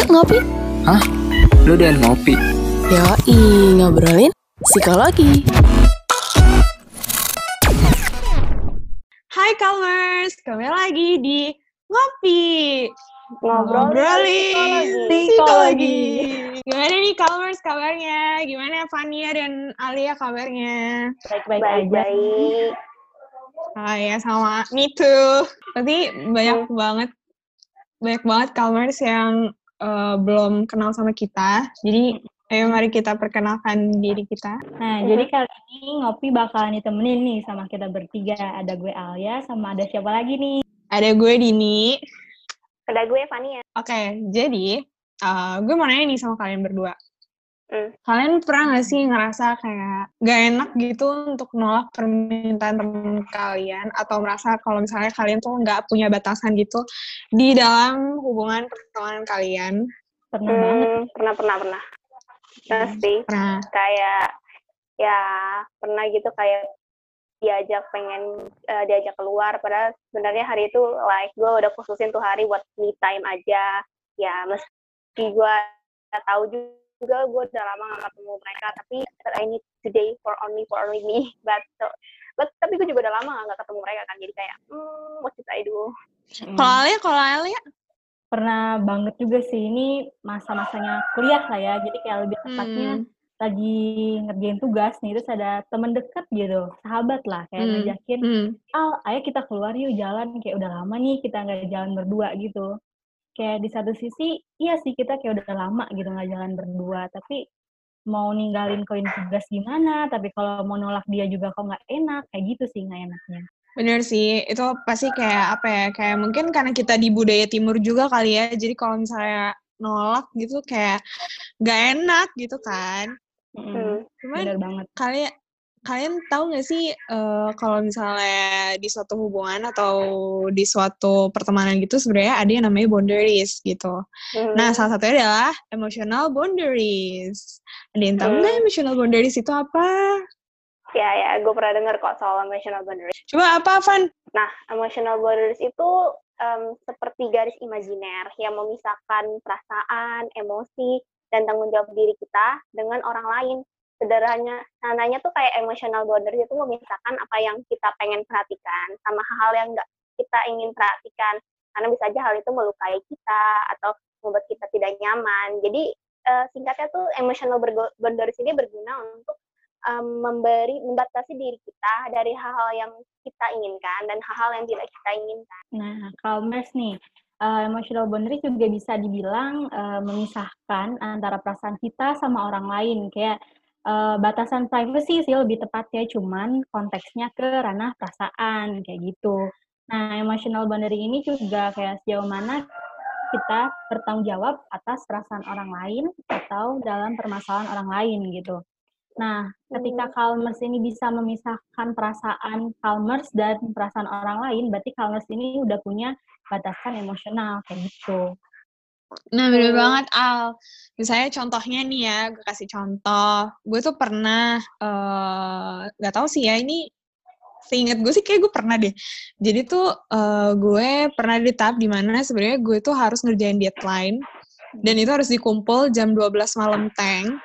Yuk ngopi. Hah? Lu udah ngopi? Yoi, ngobrolin psikologi. Hai Calmers, kembali lagi di Ngopi. Ngobrolin psikologi. Gimana nih Calmers kabarnya? Gimana Fania dan Alia kabarnya? Baik-baik aja. Baik. Ah ya sama, me too. Berarti banyak hmm. banget, banyak banget Calmers yang uh, belum kenal sama kita. Jadi Ayo mari kita perkenalkan diri kita. Nah, jadi kali ini ngopi bakalan ditemenin nih sama kita bertiga. Ada gue Alia, sama ada siapa lagi nih? Ada gue Dini. Ada gue Fania. Oke, okay, jadi uh, gue mau nanya nih sama kalian berdua. Mm. Kalian pernah gak sih ngerasa kayak gak enak gitu untuk nolak permintaan temen kalian atau merasa kalau misalnya kalian tuh gak punya batasan gitu di dalam hubungan pertemanan kalian? Pernah hmm, banget. Pernah, pernah, pernah. Pernah sih. Pernah. Kayak ya pernah gitu kayak diajak pengen uh, diajak keluar padahal sebenarnya hari itu like gue udah khususin tuh hari buat me time aja ya meski gue tahu juga gue udah lama gak ketemu mereka tapi I need today for only for only me but so, but tapi gue juga udah lama gak ketemu mereka kan jadi kayak hmm what should I do hmm. kalau Alia kalau Alia pernah banget juga sih ini masa-masanya kuliah lah ya jadi kayak lebih tepatnya hmm. lagi ngerjain tugas nih terus ada temen deket gitu sahabat lah kayak hmm. ngajakin hmm. al ayo kita keluar yuk jalan kayak udah lama nih kita nggak jalan berdua gitu kayak di satu sisi iya sih kita kayak udah lama gitu nggak jalan berdua tapi mau ninggalin koin tugas gimana tapi kalau mau nolak dia juga kok nggak enak kayak gitu sih nggak enaknya Bener sih, itu pasti kayak apa ya, kayak mungkin karena kita di budaya timur juga kali ya, jadi kalau misalnya nolak gitu kayak gak enak gitu kan. Hmm, Cuman bener banget. Kalian kalian tahu gak sih uh, kalau misalnya di suatu hubungan atau di suatu pertemanan gitu sebenarnya ada yang namanya boundaries gitu. Hmm. Nah salah satunya adalah emotional boundaries. Ada yang tahu nggak hmm. emotional boundaries itu apa? Ya, ya, gue pernah dengar kok soal emotional boundaries. Coba apa, Van? Nah, emotional boundaries itu um, seperti garis imajiner yang memisahkan perasaan, emosi, dan tanggung jawab diri kita dengan orang lain. Sederhananya, sananya tuh kayak emotional boundaries itu memisahkan apa yang kita pengen perhatikan sama hal-hal yang nggak kita ingin perhatikan. Karena bisa aja hal itu melukai kita atau membuat kita tidak nyaman. Jadi, uh, singkatnya tuh emotional boundaries ini berguna untuk um, memberi membatasi diri kita dari hal-hal yang kita inginkan dan hal-hal yang tidak kita inginkan. Nah, kalau Mas nih, uh, emotional boundary juga bisa dibilang uh, memisahkan antara perasaan kita sama orang lain kayak uh, batasan privacy sih lebih tepatnya cuman konteksnya ke ranah perasaan kayak gitu. Nah, emotional boundary ini juga kayak sejauh mana kita bertanggung jawab atas perasaan orang lain atau dalam permasalahan orang lain gitu. Nah, ketika hmm. Calmers ini bisa memisahkan perasaan Calmers dan perasaan orang lain, berarti Calmers ini udah punya batasan emosional kayak gitu. Nah, bener hmm. banget, Al. Misalnya contohnya nih ya, gue kasih contoh. Gue tuh pernah, uh, gak tahu sih ya, ini seingat gue sih kayak gue pernah deh. Jadi tuh uh, gue pernah di tahap di mana sebenarnya gue tuh harus ngerjain deadline. Dan itu harus dikumpul jam 12 malam tank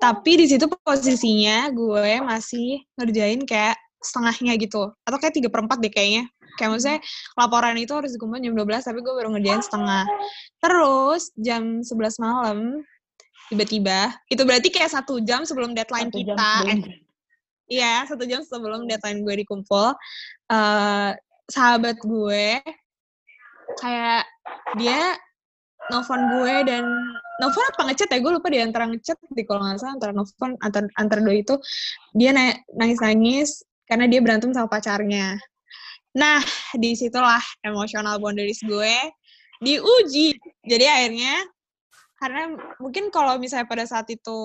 tapi di situ posisinya gue masih ngerjain kayak setengahnya gitu atau kayak tiga perempat deh kayaknya kayak maksudnya laporan itu harus dikumpulin jam 12 tapi gue baru ngerjain setengah. Terus jam 11 malam tiba-tiba itu berarti kayak satu jam sebelum deadline satu kita eh, iya satu jam sebelum deadline gue dikumpul uh, sahabat gue kayak dia nelfon gue dan nelfon apa ngechat ya? Gue lupa di antara ngechat di kalau nggak salah antara nelfon antara antara dua itu. Dia nangis nangis karena dia berantem sama pacarnya nah di situlah emosional boundaries gue diuji jadi akhirnya karena mungkin kalau misalnya pada saat itu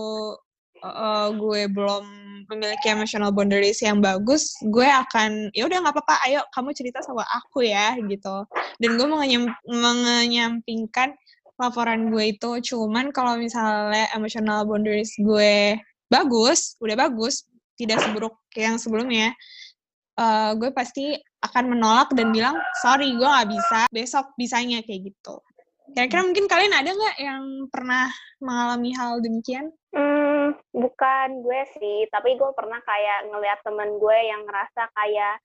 uh, gue belum memiliki emotional boundaries yang bagus, gue akan ya udah nggak apa-apa, ayo kamu cerita sama aku ya gitu. Dan gue menyampingkan laporan gue itu cuman kalau misalnya emotional boundaries gue bagus udah bagus tidak seburuk yang sebelumnya uh, gue pasti akan menolak dan bilang sorry gue nggak bisa besok bisanya kayak gitu Kira-kira mungkin kalian ada nggak yang pernah mengalami hal demikian? Hmm, bukan gue sih, tapi gue pernah kayak ngeliat temen gue yang ngerasa kayak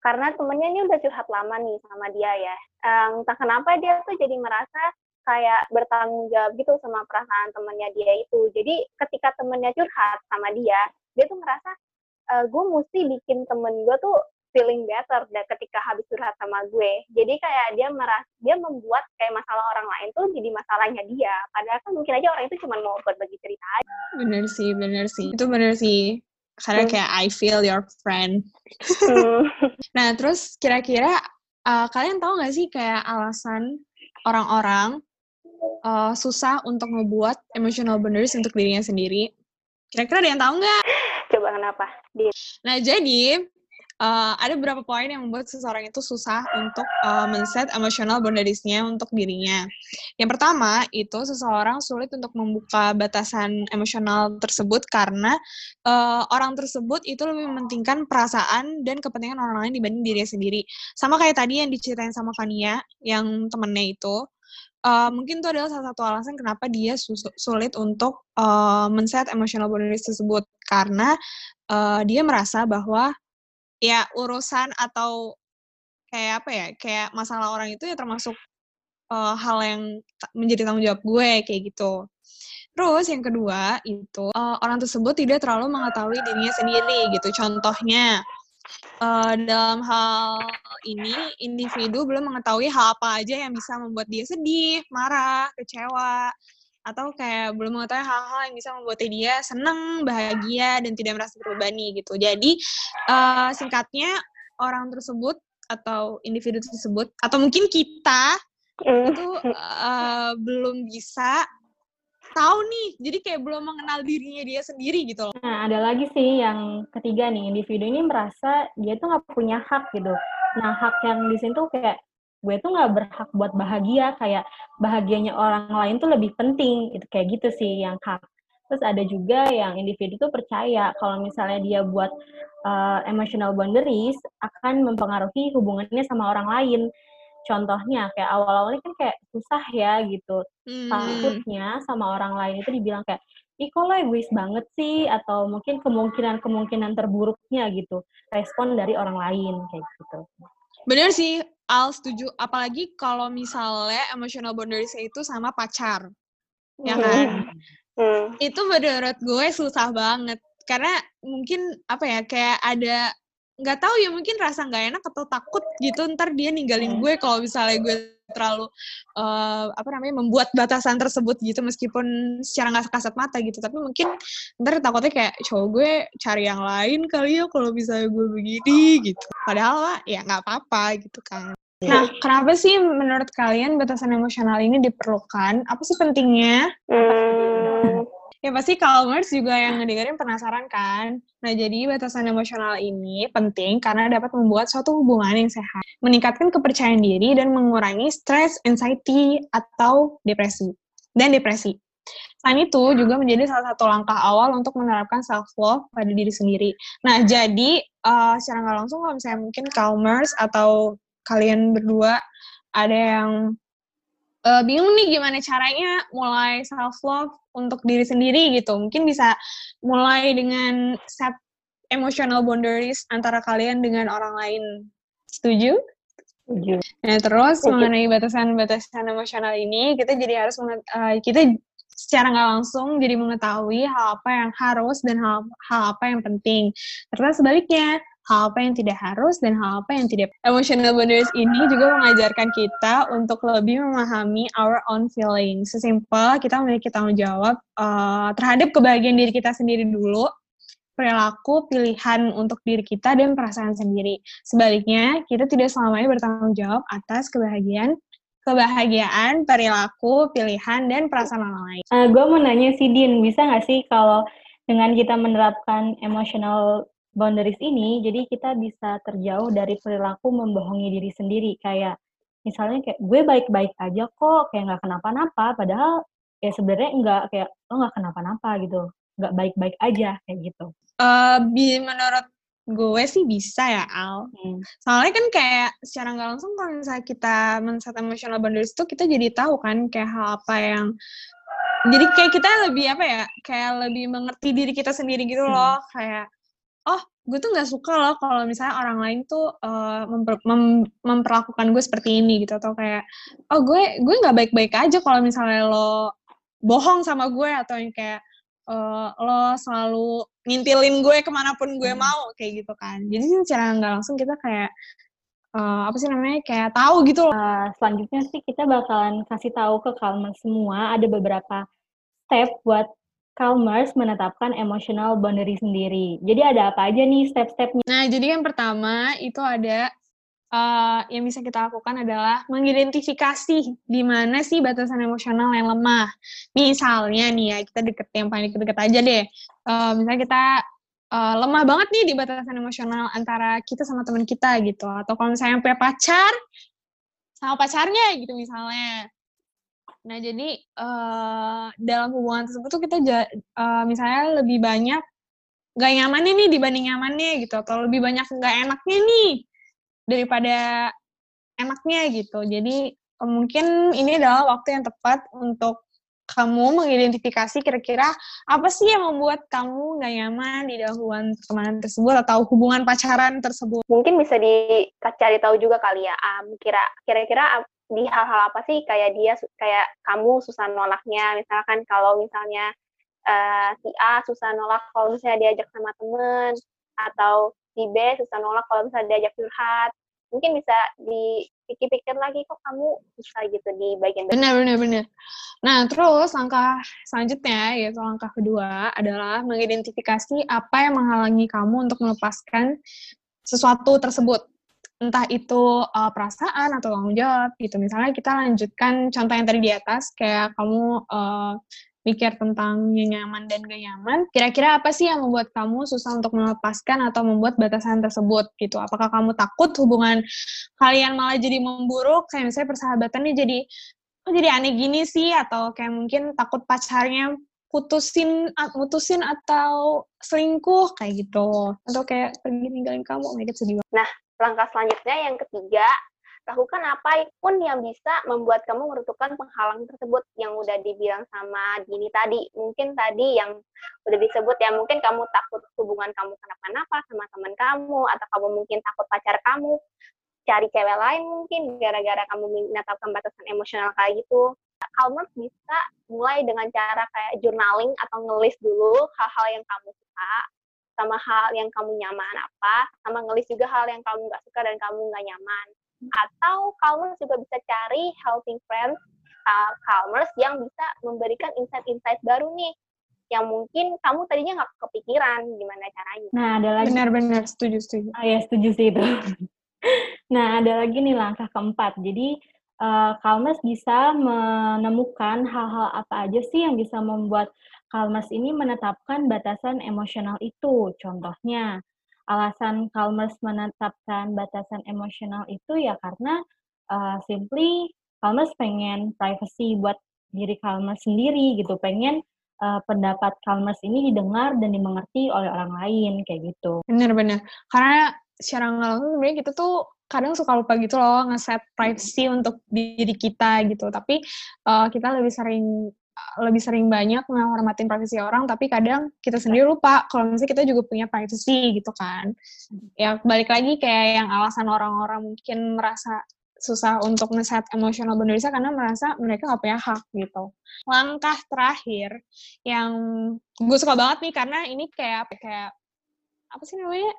karena temennya ini udah curhat lama nih sama dia ya. Um, entah kenapa dia tuh jadi merasa kayak bertanggung jawab gitu sama perasaan temennya dia itu. Jadi ketika temennya curhat sama dia, dia tuh ngerasa e, gue mesti bikin temen gue tuh feeling better dan ketika habis curhat sama gue. Jadi kayak dia meras dia membuat kayak masalah orang lain tuh jadi masalahnya dia. Padahal kan mungkin aja orang itu cuma mau berbagi cerita aja. Bener sih, bener sih. Itu bener sih. Karena Hmm. kayak I feel your friend. Hmm. Nah, terus kira-kira uh, kalian tahu nggak sih kayak alasan orang-orang uh, susah untuk membuat emotional boundaries untuk dirinya sendiri? Kira-kira ada yang tahu nggak? Coba kenapa? Dia Nah, jadi uh, ada beberapa poin yang membuat seseorang itu susah untuk uh, men-set emotional boundaries-nya untuk dirinya. Yang pertama, itu seseorang sulit untuk membuka batasan emosional tersebut karena uh, orang tersebut itu lebih mementingkan perasaan dan kepentingan orang lain dibanding dirinya sendiri. Sama kayak tadi yang diceritain sama Kania, yang temennya itu, uh, mungkin itu adalah salah satu alasan kenapa dia sulit untuk uh, men-set emotional boundaries tersebut karena uh, dia merasa bahwa ya urusan atau kayak apa ya kayak masalah orang itu ya termasuk uh, hal yang menjadi tanggung jawab gue kayak gitu. Terus yang kedua itu uh, orang tersebut tidak terlalu mengetahui dirinya sendiri gitu. Contohnya uh, dalam hal ini individu belum mengetahui hal apa aja yang bisa membuat dia sedih, marah, kecewa, atau kayak belum mengetahui hal-hal yang bisa membuat dia senang, bahagia, dan tidak merasa terbebani gitu. Jadi uh, singkatnya orang tersebut atau individu tersebut atau mungkin kita Hmm. itu uh, belum bisa tahu nih, jadi kayak belum mengenal dirinya dia sendiri gitu loh. Nah, ada lagi sih yang ketiga nih, individu ini merasa dia tuh nggak punya hak gitu. Nah, hak yang di sini tuh kayak gue tuh nggak berhak buat bahagia, kayak bahagianya orang lain tuh lebih penting, itu kayak gitu sih yang hak. Terus ada juga yang individu tuh percaya kalau misalnya dia buat uh, emotional boundaries akan mempengaruhi hubungannya sama orang lain. Contohnya kayak awal-awalnya kan kayak susah ya gitu. Hmm. Takutnya sama orang lain itu dibilang kayak ih kok lo egois banget sih atau mungkin kemungkinan-kemungkinan terburuknya gitu respon dari orang lain kayak gitu. Bener sih, Al setuju. Apalagi kalau misalnya emotional boundaries itu sama pacar. Ya Hmm. kan? Hmm. Itu menurut gue susah banget. Karena mungkin, apa ya, kayak ada, nggak tahu ya mungkin rasa nggak enak atau takut gitu ntar dia ninggalin gue kalau misalnya gue terlalu, uh, apa namanya, membuat batasan tersebut gitu meskipun secara nggak kasat mata gitu. Tapi mungkin ntar takutnya kayak cowok gue cari yang lain kali ya kalau misalnya gue begini gitu. Padahal ya nggak apa-apa gitu kan. Nah, kenapa sih menurut kalian batasan emosional ini diperlukan? Apa sih pentingnya? Hmm. Ya pasti Calmers juga yang ngedengerin penasaran kan? Nah, jadi batasan emosional ini penting karena dapat membuat suatu hubungan yang sehat, meningkatkan kepercayaan diri dan mengurangi stres, anxiety, atau depresi. Dan depresi. Selain itu, juga menjadi salah satu langkah awal untuk menerapkan self-love pada diri sendiri. Nah, jadi uh, secara nggak langsung kalau misalnya mungkin Calmers atau kalian berdua ada yang uh, bingung nih gimana caranya mulai self love untuk diri sendiri gitu. Mungkin bisa mulai dengan set emotional boundaries antara kalian dengan orang lain. Setuju? Setuju. Nah, terus Setuju. mengenai batasan-batasan emosional ini, kita jadi harus uh, kita secara nggak langsung jadi mengetahui hal apa yang harus dan hal, hal apa yang penting. Serta sebaliknya, hal apa yang tidak harus dan hal apa yang tidak. Emotional boundaries ini juga mengajarkan kita untuk lebih memahami our own feelings. Sesimpel kita memiliki tanggung jawab uh, terhadap kebahagiaan diri kita sendiri dulu, perilaku, pilihan untuk diri kita dan perasaan sendiri. Sebaliknya, kita tidak selamanya bertanggung jawab atas kebahagiaan kebahagiaan, perilaku, pilihan, dan perasaan orang lain. Uh, gue mau nanya sih Din, bisa nggak sih kalau dengan kita menerapkan emotional boundaries ini, jadi kita bisa terjauh dari perilaku membohongi diri sendiri. Kayak misalnya kayak gue baik-baik aja kok, kayak nggak kenapa-napa, padahal ya sebenarnya nggak kayak lo nggak kenapa-napa gitu, nggak baik-baik aja kayak gitu. Uh, bi- menurut gue sih bisa ya Al. Hmm. Soalnya kan kayak secara nggak langsung kalau misalnya kita men-set emotional boundaries itu kita jadi tahu kan kayak hal apa yang jadi kayak kita lebih apa ya kayak lebih mengerti diri kita sendiri gitu Hmm. loh kayak oh gue tuh nggak suka loh kalau misalnya orang lain tuh eh, memper- mem- memperlakukan gue seperti ini gitu. Atau kayak oh gue gue nggak baik-baik aja kalau misalnya lo bohong sama gue atau yang kayak eh, lo selalu ngintilin gue ke mana pun gue Hmm. mau kayak gitu kan. Jadi sih secara nggak langsung kita kayak eh, apa sih namanya kayak tahu gitu loh. Uh, selanjutnya sih kita bakalan kasih tahu ke Calmers semua ada beberapa step buat Calmers menetapkan emotional boundary sendiri. Jadi ada apa aja nih step-stepnya? Nah, jadi yang pertama itu ada eh, yang bisa kita lakukan adalah mengidentifikasi di mana sih batasan emosional yang lemah. Misalnya nih ya, kita deket yang paling deket-deket aja deh. Eh, misalnya kita eh, lemah banget nih di batasan emosional antara kita sama teman kita gitu. Atau kalau misalnya punya pacar sama pacarnya gitu misalnya. Nah, jadi eh, dalam hubungan tersebut tuh kita eh, misalnya lebih banyak nggak nyamannya nih dibanding nyamannya gitu atau lebih banyak nggak enaknya nih daripada enaknya gitu jadi mungkin ini adalah waktu yang tepat untuk kamu mengidentifikasi kira-kira apa sih yang membuat kamu nggak nyaman di dalam hubungan pertemanan tersebut atau hubungan pacaran tersebut Mungkin bisa dicari tahu juga kali ya, Am. Kira kira-kira di hal-hal apa sih kayak dia kayak kamu susah nolaknya. Misalkan kalau misalnya eh, si A susah nolak kalau misalnya diajak sama temen atau si B susah nolak kalau misalnya diajak curhat. Mungkin bisa dipikir-pikir lagi kok kamu susah gitu di bagian benar benar benar nah terus langkah selanjutnya yaitu langkah kedua adalah mengidentifikasi apa yang menghalangi kamu untuk melepaskan sesuatu tersebut entah itu uh, perasaan atau tanggung jawab gitu. Misalnya kita lanjutkan contoh yang tadi di atas kayak kamu uh, mikir tentang nyaman dan gak nyaman kira-kira apa sih yang membuat kamu susah untuk melepaskan atau membuat batasan tersebut gitu? Apakah kamu takut hubungan kalian malah jadi memburuk? Kayak misalnya persahabatannya jadi kok jadi aneh gini sih? Atau kayak mungkin takut pacarnya putusin mutusin atau selingkuh kayak gitu. Atau kayak pergi ninggalin kamu oh my God, sedih banget Langkah selanjutnya yang ketiga, lakukan apa pun yang bisa membuat kamu menentukan penghalang tersebut yang udah dibilang sama Dini tadi. Mungkin tadi yang udah disebut ya, mungkin kamu takut hubungan kamu kenapa-napa sama teman kamu, atau kamu mungkin takut pacar kamu cari cewek lain mungkin gara-gara kamu menetapkan batasan emosional kayak gitu. Kamu bisa mulai dengan cara kayak journaling atau ngelis dulu hal-hal yang kamu suka, sama hal yang kamu nyaman apa, sama ngelis juga hal yang kamu nggak suka dan kamu nggak nyaman. Atau Calmers juga bisa cari helping friends, uh, Calmers yang bisa memberikan insight-insight baru nih, yang mungkin kamu tadinya nggak kepikiran gimana caranya. Nah, ada lagi. benar-benar setuju setuju Ah, ya, setuju sih itu. nah, ada lagi nih langkah keempat. Jadi, uh, Calmers bisa menemukan hal-hal apa aja sih yang bisa membuat Calmers ini menetapkan batasan emosional itu. Contohnya, alasan Calmers menetapkan batasan emosional itu ya karena uh, simply Calmers pengen privacy buat diri Calmers sendiri gitu, pengen uh, pendapat Calmers ini didengar dan dimengerti oleh orang lain kayak gitu. benar-benar karena secara nggak langsung sebenarnya kita tuh kadang suka lupa gitu loh nge-set privacy untuk diri kita gitu tapi eh, kita lebih sering lebih sering banyak menghormatin privasi orang tapi kadang kita sendiri lupa kalau misalnya kita juga punya privacy gitu kan. Ya balik lagi kayak yang alasan orang-orang mungkin merasa susah untuk nge-set emotional boundaries karena merasa mereka nggak punya hak gitu. Langkah terakhir yang gue suka banget nih karena ini kayak kayak apa sih namanya?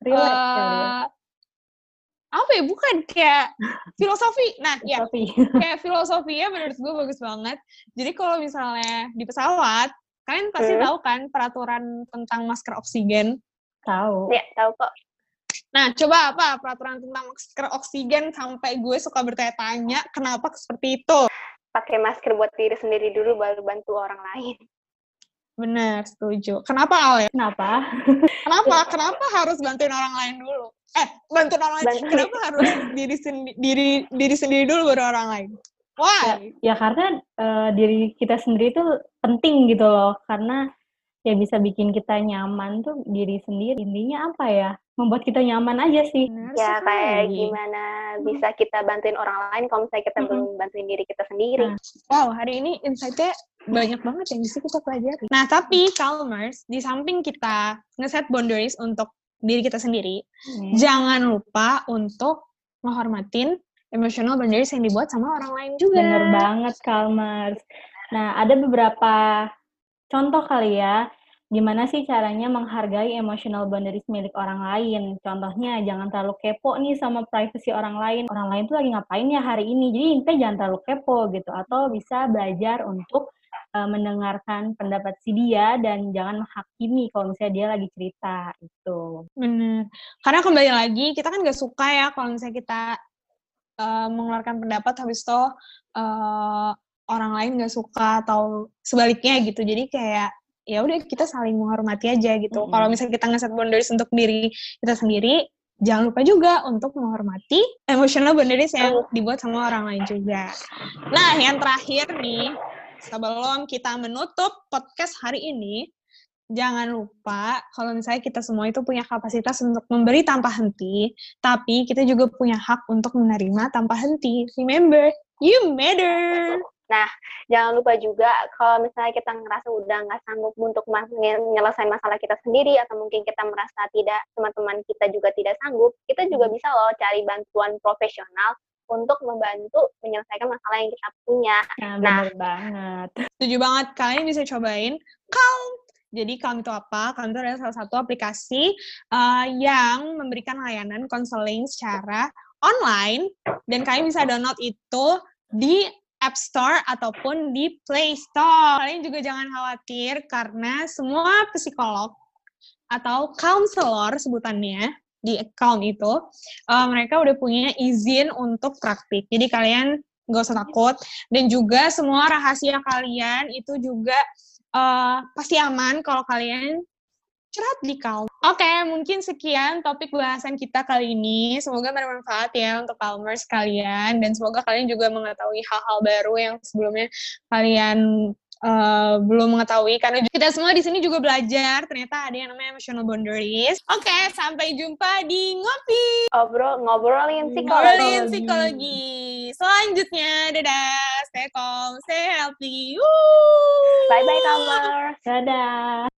Relate. Eh, apa ya bukan kayak filosofi nah ya kayak filosofinya menurut gue bagus banget jadi kalau misalnya di pesawat kalian pasti Hmm. tahu kan peraturan tentang masker oksigen tahu. Ya, tahu kok. nah coba apa peraturan tentang masker oksigen sampai gue suka bertanya-tanya kenapa seperti itu Pakai masker buat diri sendiri dulu baru bantu orang lain. Benar setuju kenapa Al ya Kenapa? kenapa kenapa harus bantuin orang lain dulu eh bantuin orang lain Bantuin. kenapa harus diri sendi- diri diri sendiri dulu baru orang lain why Ya karena eh, diri kita sendiri itu penting gitu loh. Karena ya bisa bikin kita nyaman tuh diri sendiri. Intinya apa ya? Membuat kita nyaman aja sih. Benar Ya kayak sekali. gimana bisa kita bantuin orang lain kalau misalnya kita Mm-mm. belum bantuin diri kita sendiri. Nah. Wow, hari ini insight-nya banyak banget yang bisa kita pelajari. Nah, tapi Calmers, di samping kita ngeset boundaries untuk diri kita sendiri, Nih. jangan lupa untuk menghormatin emotional boundaries yang dibuat sama orang lain juga. Bener banget, Kalmers. Nah, ada beberapa contoh kali ya, gimana sih caranya menghargai emotional boundaries milik orang lain. Contohnya, jangan terlalu kepo nih sama privasi orang lain. Orang lain tuh lagi ngapain ya hari ini, jadi intinya jangan terlalu kepo gitu. Atau bisa belajar untuk uh, mendengarkan pendapat si dia dan jangan menghakimi kalau misalnya dia lagi cerita itu. Bener. Karena kembali lagi, kita kan gak suka ya kalau misalnya kita uh, mengeluarkan pendapat habis itu uh, orang lain gak suka atau sebaliknya gitu. Jadi kayak ya udah kita saling menghormati aja gitu. Mm-mm. Kalau misalnya kita ngeset boundaries untuk diri kita sendiri, jangan lupa juga untuk menghormati emotional boundaries yang dibuat sama orang lain juga. Nah, yang terakhir nih, sebelum kita menutup podcast hari ini, jangan lupa kalau misalnya kita semua itu punya kapasitas untuk memberi tanpa henti, tapi kita juga punya hak untuk menerima tanpa henti. Remember, you matter. Jangan lupa juga kalau misalnya kita ngerasa udah nggak sanggup untuk menyelesaikan masalah kita sendiri atau mungkin kita merasa tidak teman-teman kita juga tidak sanggup, kita juga bisa loh cari bantuan profesional untuk membantu menyelesaikan masalah yang kita punya. Nah, Nah. banget. Setuju banget, kalian bisa cobain Calm. Jadi Calm itu apa? Calm itu adalah salah satu aplikasi uh, yang memberikan layanan konseling secara online dan kalian bisa download itu di App Store ataupun di Play Store. Kalian juga jangan khawatir karena semua psikolog atau counselor sebutannya di Calm itu, uh, mereka udah punya izin untuk praktik. Jadi kalian nggak usah takut dan juga semua rahasia kalian itu juga uh, pasti aman kalau kalian curhat di Calm. Oke, mungkin sekian topik bahasan kita kali ini. Semoga bermanfaat ya untuk Calmers kalian dan semoga kalian juga mengetahui hal-hal baru yang sebelumnya kalian uh, belum mengetahui karena kita semua di sini juga belajar ternyata ada yang namanya emotional boundaries. Oke, sampai jumpa di ngopi Ngobrol ngobrolin psikologi. ngobrolin psikologi. Selanjutnya, dadah, stay calm, stay healthy. Woo! Bye bye Kamers. Dadah.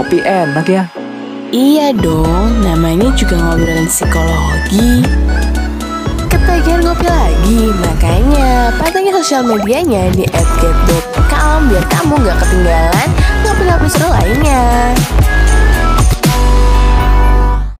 Ngopi enak ya. Iya dong, namanya juga ngobrolin psikologi. Ketagihan ngopi lagi, makanya pantengin sosial medianya di @get.calm biar kamu gak ketinggalan ngopi-ngopi seru lainnya.